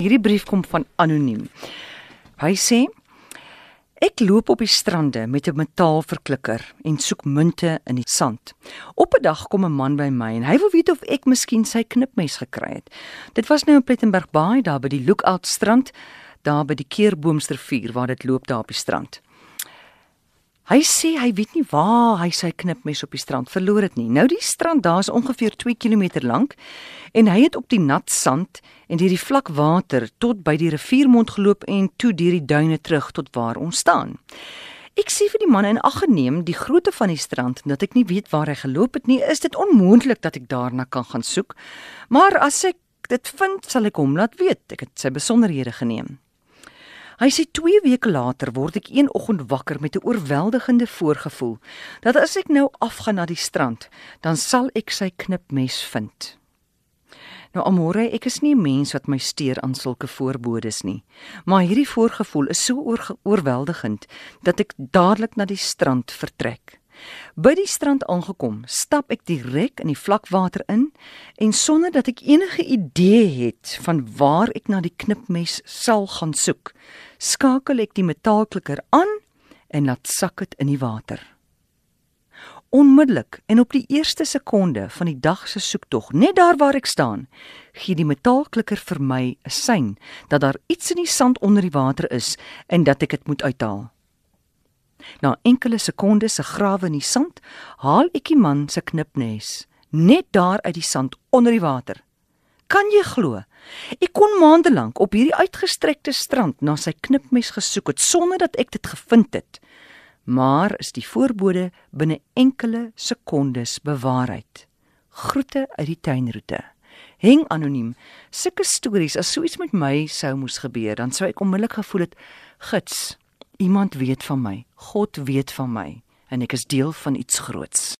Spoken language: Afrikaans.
Hierdie brief kom van anoniem. Hy sê Ek loop op die strande met 'n metaalverklikker en soek munte in die sand. Op 'n dag kom 'n man by my en hy wil weet of ek miskien sy knipmes gekry het. Dit was nou in Plettenberg Baai daar by die Lookout strand, daar by die Keerboomsrivier waar dit loop daar op die strand. Hy sê hy weet nie waar hy sy knipmes op die strand verloor het nie. Nou die strand daar is ongeveer 2 km lank en hy het op die nat sand en deur die vlak water tot by die riviermond geloop en toe deur die duine terug tot waar ons staan. Ek sê vir die man in ag geneem die grootte van die strand en dat ek nie weet waar hy geloop het nie, is dit onmoontlik dat ek daarna kan gaan soek. Maar as ek dit vind, sal ek hom laat weet. Ek het sy besonderhede geneem. Hy sê 2 weke later word ek een oggend wakker met 'n oorweldigende voorgevoel dat as ek nou afgaan na die strand, dan sal ek sy knipmes vind. Nou amore, ek is nie 'n mens wat my steur aan sulke voorbodes nie, maar hierdie voorgevoel is so oor oorweldigend dat ek dadelik na die strand vertrek. By die strand aangekom, stap ek direk in die vlakwater in en sonder dat ek enige idee het van waar ek na die knipmes sal gaan soek, skakel ek die metaalklikker aan en laat sak dit in die water. Onmiddellik en op die eerste sekonde van die dag se soektog, net daar waar ek staan, gee die metaalklikker vir my 'n sein dat daar iets in die sand onder die water is en dat ek dit moet uithaal. Na enkele sekondes se grawe in die sand, haal ek die man se knipnes net daar uit die sand onder die water. Kan jy glo? Ek kon maande lank op hierdie uitgestrekte strand na sy knipmes gesoek het sonder dat ek dit gevind het. Maar is die voorbode binne enkele sekondes bewaarheid. Groete uit die tuinroete. Heng anoniem. Sulke stories as so iets met my sou moes gebeur, dan sou ek onmiddellik gevoel het gits. Iemand weet van my. God weet van my en ek is deel van iets groots.